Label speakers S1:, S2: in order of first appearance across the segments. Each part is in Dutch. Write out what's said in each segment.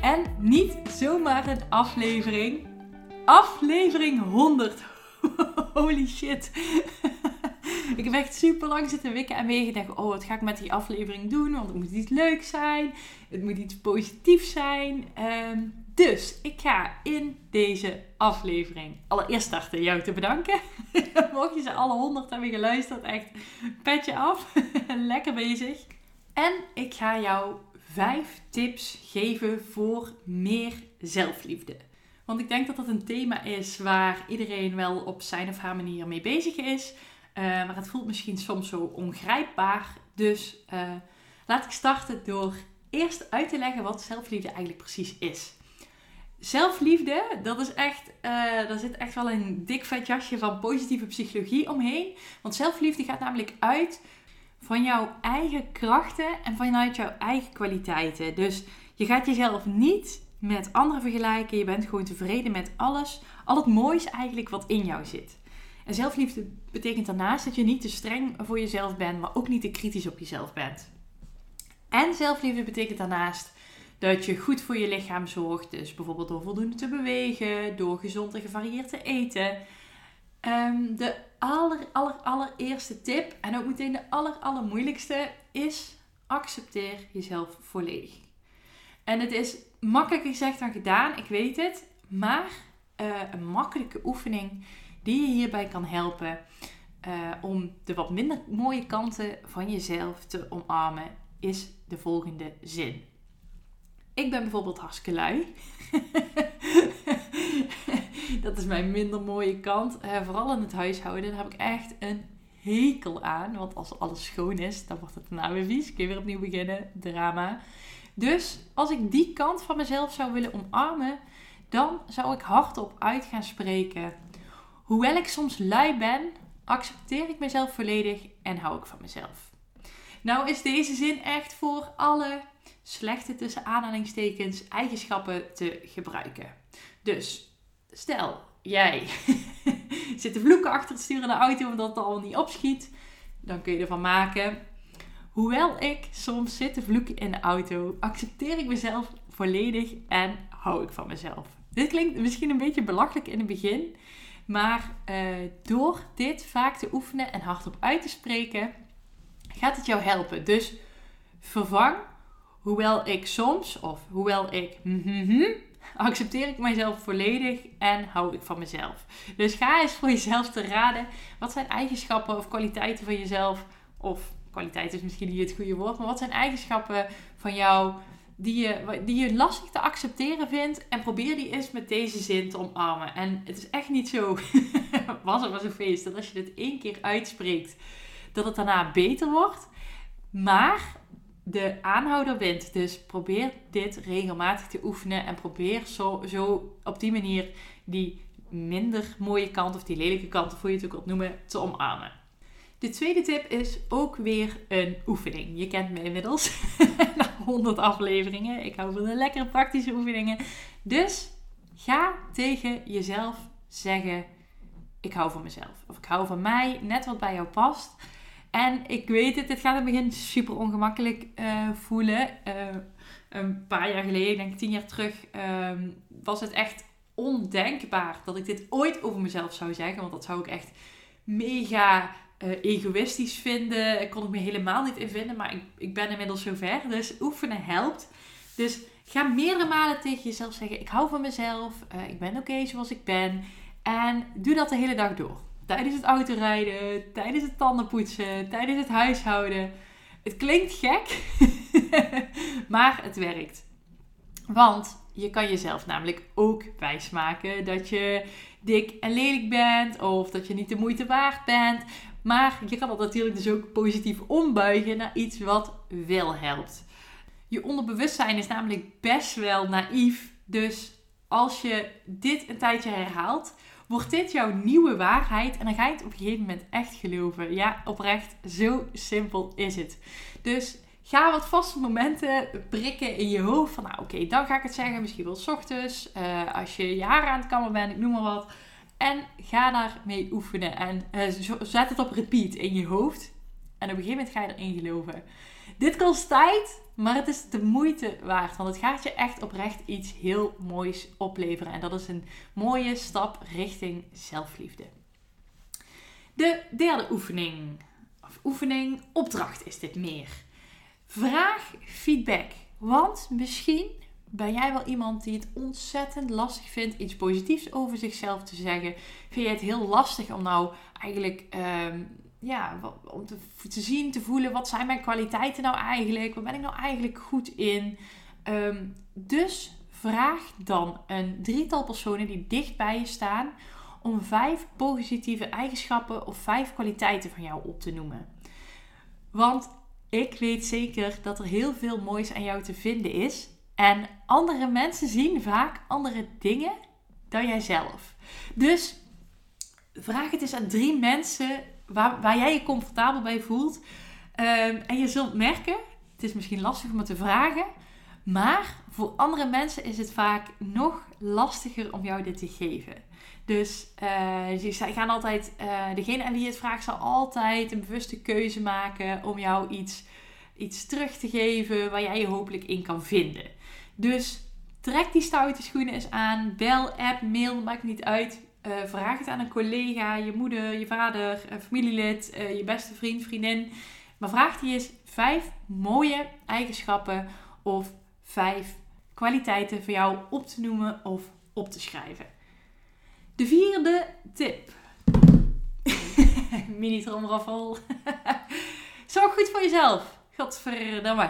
S1: En niet zomaar een aflevering. Aflevering 100. Holy shit. ik heb echt super lang zitten wikken en wegen. Dacht, oh, wat ga ik met die aflevering doen? Want het moet iets leuks zijn. Het moet iets positiefs zijn. Ehm, dus ik ga in deze aflevering allereerst starten jou te bedanken. Mocht je ze alle 100 hebben geluisterd, echt petje af. Lekker bezig. En ik ga jou vijf tips geven voor meer zelfliefde. Want ik denk dat dat een thema is waar iedereen wel op zijn of haar manier mee bezig is. Uh, maar het voelt misschien soms zo ongrijpbaar. Dus uh, laat ik starten door eerst uit te leggen wat zelfliefde eigenlijk precies is. Zelfliefde, dat is echt, uh, daar zit echt wel een dik vet jasje van positieve psychologie omheen. Want zelfliefde gaat namelijk uit van jouw eigen krachten en vanuit jouw eigen kwaliteiten. Dus je gaat jezelf niet met anderen vergelijken. Je bent gewoon tevreden met alles, al het moois eigenlijk wat in jou zit. En zelfliefde betekent daarnaast dat je niet te streng voor jezelf bent, maar ook niet te kritisch op jezelf bent. En zelfliefde betekent daarnaast dat je goed voor je lichaam zorgt. Dus bijvoorbeeld door voldoende te bewegen, door gezond en gevarieerd te eten. Um, de aller, aller, allereerste tip, en ook meteen de aller, allermoeilijkste, is accepteer jezelf volledig. En het is makkelijker gezegd dan gedaan, ik weet het. Maar uh, een makkelijke oefening die je hierbij kan helpen uh, om de wat minder mooie kanten van jezelf te omarmen, is de volgende zin. Ik ben bijvoorbeeld hartstikke lui. dat is mijn minder mooie kant. Uh, vooral in het huishouden. Daar heb ik echt een hekel aan. Want als alles schoon is, dan wordt het daarna weer vies. Kun weer opnieuw beginnen. Drama. Dus als ik die kant van mezelf zou willen omarmen, dan zou ik hardop uit gaan spreken. Hoewel ik soms lui ben, accepteer ik mezelf volledig en hou ik van mezelf. Nou is deze zin echt voor alle slechte tussen aanhalingstekens eigenschappen te gebruiken. Dus stel, jij zit te vloeken achter het sturen in de auto omdat het al niet opschiet. Dan kun je ervan maken. Hoewel ik soms zit te vloeken in de auto, accepteer ik mezelf volledig en hou ik van mezelf. Dit klinkt misschien een beetje belachelijk in het begin. Maar uh, door dit vaak te oefenen en hardop uit te spreken, gaat het jou helpen. Dus vervang, hoewel ik soms, of hoewel ik, accepteer ik mezelf volledig en hou ik van mezelf. Dus ga eens voor jezelf te raden. Wat zijn eigenschappen of kwaliteiten van jezelf? Of kwaliteit is misschien niet het goede woord, maar wat zijn eigenschappen van jou die je, die je lastig te accepteren vindt? En probeer die eens met deze zin te omarmen. En het is echt niet zo, was het maar zo'n feest, dat als je dit één keer uitspreekt, dat het daarna beter wordt. Maar de aanhouder wint. Dus probeer dit regelmatig te oefenen en probeer zo, zo op die manier die minder mooie kant of die lelijke kant, hoe je het ook wilt noemen, te omarmen. De tweede tip is ook weer een oefening. Je kent me inmiddels na 100 afleveringen. Ik hou van de lekkere praktische oefeningen. Dus ga tegen jezelf zeggen: Ik hou van mezelf. Of ik hou van mij, net wat bij jou past. En ik weet het, dit gaat in het begin super ongemakkelijk uh, voelen. Uh, een paar jaar geleden, denk ik tien jaar terug, uh, was het echt ondenkbaar dat ik dit ooit over mezelf zou zeggen. Want dat zou ik echt mega uh, egoïstisch vinden. Ik kon ik me helemaal niet in vinden, maar ik, ik ben inmiddels zover. Dus oefenen helpt. Dus ga meerdere malen tegen jezelf zeggen: Ik hou van mezelf, ik ben oké zoals ik ben. En doe dat de hele dag door tijdens het autorijden, tijdens het tandenpoetsen, tijdens het huishouden. Het klinkt gek, maar het werkt. Want je kan jezelf namelijk ook wijsmaken dat je dik en lelijk bent of dat je niet de moeite waard bent. Maar je kan dat natuurlijk dus ook positief ombuigen naar iets wat wel helpt. Je onderbewustzijn is namelijk best wel naïef, dus als je dit een tijdje herhaalt, wordt dit jouw nieuwe waarheid en dan ga je het op een gegeven moment echt geloven. Ja, oprecht, zo simpel is het. Dus ga wat vaste momenten prikken in je hoofd. Van nou oké, dan ga ik het zeggen. Misschien wel s ochtends. Uh, als je je haar aan het kammen bent, ik noem maar wat. En ga daarmee oefenen. En uh, zet het op repeat in je hoofd. En op een gegeven moment ga je erin geloven. Dit kost tijd, maar het is de moeite waard. Want het gaat je echt oprecht iets heel moois opleveren. En dat is een mooie stap richting zelfliefde. De derde oefening, of oefening, opdracht is dit meer. Vraag feedback. Want misschien ben jij wel iemand die het ontzettend lastig vindt iets positiefs over zichzelf te zeggen. Vind je het heel lastig om nou eigenlijk ehm, ja, om te, zien, te voelen, wat zijn mijn kwaliteiten nou eigenlijk? Waar ben ik nou eigenlijk goed in? Ehm, dus vraag dan een drietal personen die dicht bij je staan om vijf positieve eigenschappen of vijf kwaliteiten van jou op te noemen. Want ik weet zeker dat er heel veel moois aan jou te vinden is. En andere mensen zien vaak andere dingen dan jijzelf. Dus vraag het eens aan drie mensen waar, waar jij je comfortabel bij voelt. Ehm, en je zult merken, het is misschien lastig om het te vragen. Maar voor andere mensen is het vaak nog lastiger om jou dit te geven. Dus uh, gaan altijd, uh, degene aan wie het vraagt, zal altijd een bewuste keuze maken om jou iets, iets terug te geven waar jij je hopelijk in kan vinden. Dus trek die stoute schoenen eens aan, bel, app, mail, maakt niet uit. Uh, vraag het aan een collega, je moeder, je vader, een familielid, je beste vriend, vriendin. Maar vraag die eens vijf mooie eigenschappen of vijf kwaliteiten voor jou op te noemen of op te schrijven. De vierde tip. Mini tromraffel. Zorg goed voor jezelf. Godverdamme.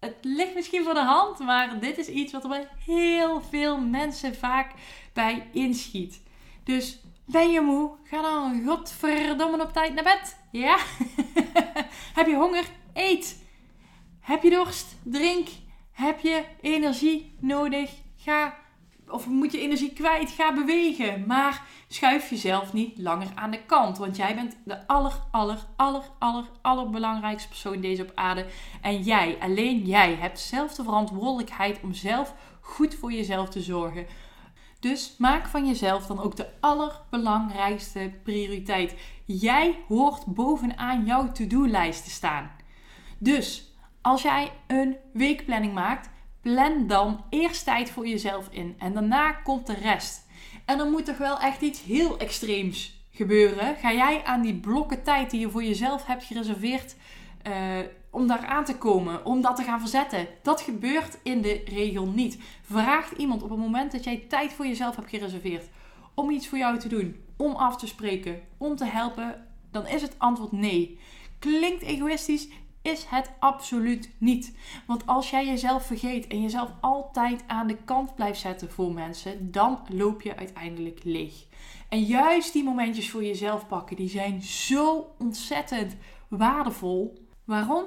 S1: Het ligt misschien voor de hand, maar dit is iets wat er bij heel veel mensen vaak bij inschiet. Dus ben je moe? Ga dan godverdomme op tijd naar bed. Ja? Heb je honger? Eet. Heb je dorst? Drink. Heb je energie nodig? Ga of moet je energie kwijt, ga bewegen. Maar schuif jezelf niet langer aan de kant. Want jij bent de aller, aller, aller, aller, allerbelangrijkste persoon deze op aarde. En jij, alleen jij, hebt zelf de verantwoordelijkheid om zelf goed voor jezelf te zorgen. Dus maak van jezelf dan ook de allerbelangrijkste prioriteit. Jij hoort bovenaan jouw to-do-lijst te staan. Dus als jij een weekplanning maakt, plan dan eerst tijd voor jezelf in en daarna komt de rest. En dan moet toch wel echt iets heel extreems gebeuren. Ga jij aan die blokken tijd die je voor jezelf hebt gereserveerd uh, om daar aan te komen, om dat te gaan verzetten? Dat gebeurt in de regel niet. Vraagt iemand op het moment dat jij tijd voor jezelf hebt gereserveerd om iets voor jou te doen, om af te spreken, om te helpen, dan is het antwoord nee. Klinkt egoïstisch, is het absoluut niet. Want als jij jezelf vergeet en jezelf altijd aan de kant blijft zetten voor mensen, dan loop je uiteindelijk leeg. En juist die momentjes voor jezelf pakken, die zijn zo ontzettend waardevol. Waarom?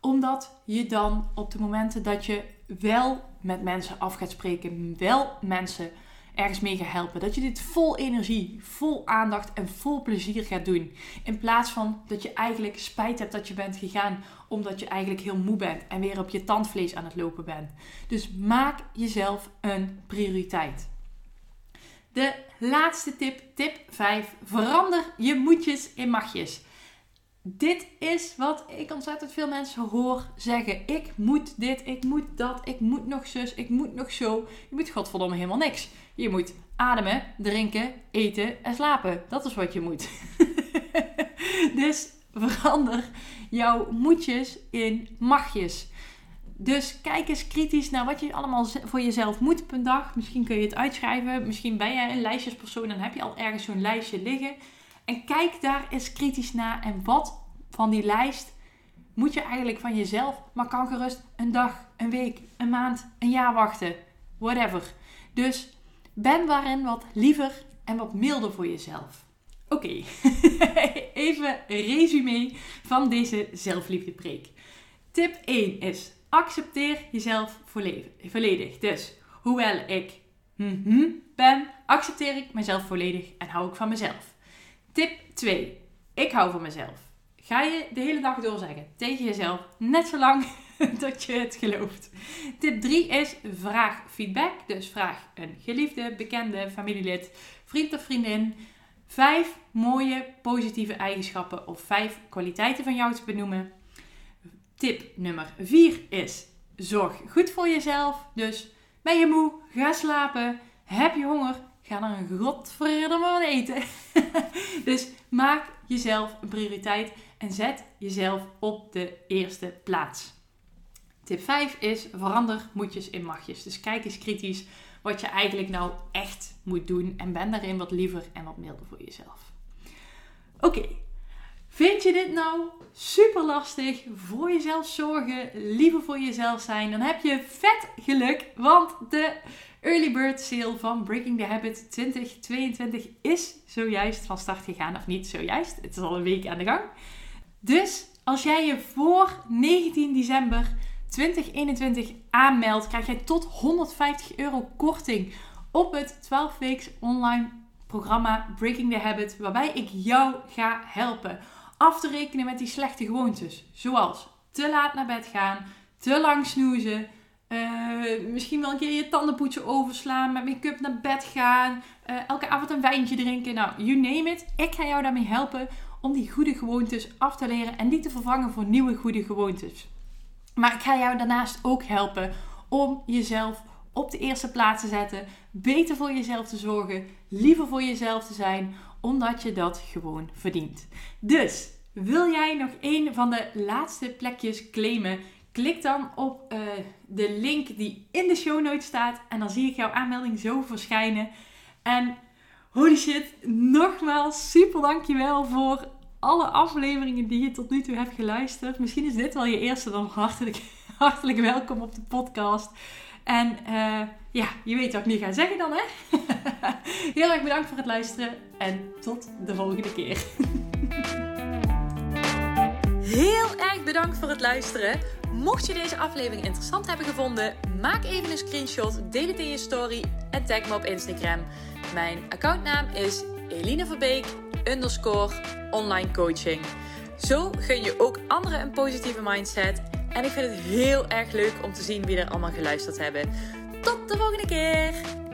S1: Omdat je dan op de momenten dat je wel met mensen af gaat spreken, wel mensen ergens mee gaat helpen. Dat je dit vol energie, vol aandacht en vol plezier gaat doen. In plaats van dat je eigenlijk spijt hebt dat je bent gegaan omdat je eigenlijk heel moe bent en weer op je tandvlees aan het lopen bent. Dus maak jezelf een prioriteit. De laatste tip, tip 5. Verander je moetjes in magjes. Dit is wat ik ontzettend veel mensen hoor zeggen. Ik moet dit, ik moet dat, ik moet nog zus, ik moet nog zo. Je moet godverdomme helemaal niks. Je moet ademen, drinken, eten en slapen. Dat is wat je moet. dus verander jouw moetjes in magjes. Dus kijk eens kritisch naar wat je allemaal voor jezelf moet per dag. Misschien kun je het uitschrijven. Misschien ben jij een lijstjespersoon en heb je al ergens zo'n lijstje liggen. En kijk daar eens kritisch naar. En wat van die lijst moet je eigenlijk van jezelf, maar kan gerust een dag, een week, een maand, een jaar wachten. Whatever. Dus ben waarin wat liever en wat milder voor jezelf. Oké, even resume van deze zelfliefdepreek. Tip 1 is accepteer jezelf volledig. Dus hoewel ik mhm, ben, accepteer ik mezelf volledig en hou ik van mezelf. Tip 2. Ik hou van mezelf. Ga je de hele dag door zeggen tegen jezelf, net zo lang dat je het gelooft. Tip 3 is vraag feedback. Dus vraag een geliefde, bekende, familielid, vriend of vriendin. Vijf mooie positieve eigenschappen of vijf kwaliteiten van jou te benoemen. Tip nummer 4 is zorg goed voor jezelf. Dus ben je moe? Ga slapen. Heb je honger? Ga dan een godverdomme eten. dus maak jezelf een prioriteit en zet jezelf op de eerste plaats. Tip 5 is verander moetjes in magjes. Dus kijk eens kritisch wat je eigenlijk nou echt moet doen en ben daarin wat liever en wat milder voor jezelf. Oké, vind je dit nou super lastig? Voor jezelf zorgen, liever voor jezelf zijn, dan heb je vet geluk, want de Early Bird Sale van Breaking the Habit 2022 is zojuist van start gegaan. Of niet zojuist, het is al een week aan de gang. Dus als jij je voor 19 december 2021 aanmeldt, krijg jij tot 150 euro korting op het 12 weeks online programma Breaking the Habit, waarbij ik jou ga helpen af te rekenen met die slechte gewoontes. Zoals te laat naar bed gaan, te lang snoezen, uh, misschien wel een keer je tandenpoetje overslaan, met make-up naar bed gaan, uh, elke avond een wijntje drinken. Nou, you name it. Ik ga jou daarmee helpen om die goede gewoontes af te leren en die te vervangen voor nieuwe goede gewoontes. Maar ik ga jou daarnaast ook helpen om jezelf op de eerste plaats te zetten, beter voor jezelf te zorgen, liever voor jezelf te zijn, omdat je dat gewoon verdient. Dus wil jij nog een van de laatste plekjes claimen? Klik dan op uh, de link die in de show notes staat en dan zie ik jouw aanmelding zo verschijnen. En holy shit, nogmaals super dankjewel voor alle afleveringen die je tot nu toe hebt geluisterd. Misschien is dit wel je eerste, dan hartelijk, hartelijk welkom op de podcast. En uh, ja, je weet wat ik nu ga zeggen dan, hè? Heel erg bedankt voor het luisteren en tot de volgende keer. Heel erg bedankt voor het luisteren. Mocht je deze aflevering interessant hebben gevonden, maak even een screenshot, deel het in je story en tag me op Instagram. Mijn accountnaam is Eline Verbeek underscore online coaching. Zo gun je ook anderen een positieve mindset. En ik vind het heel erg leuk om te zien wie er allemaal geluisterd hebben. Tot de volgende keer!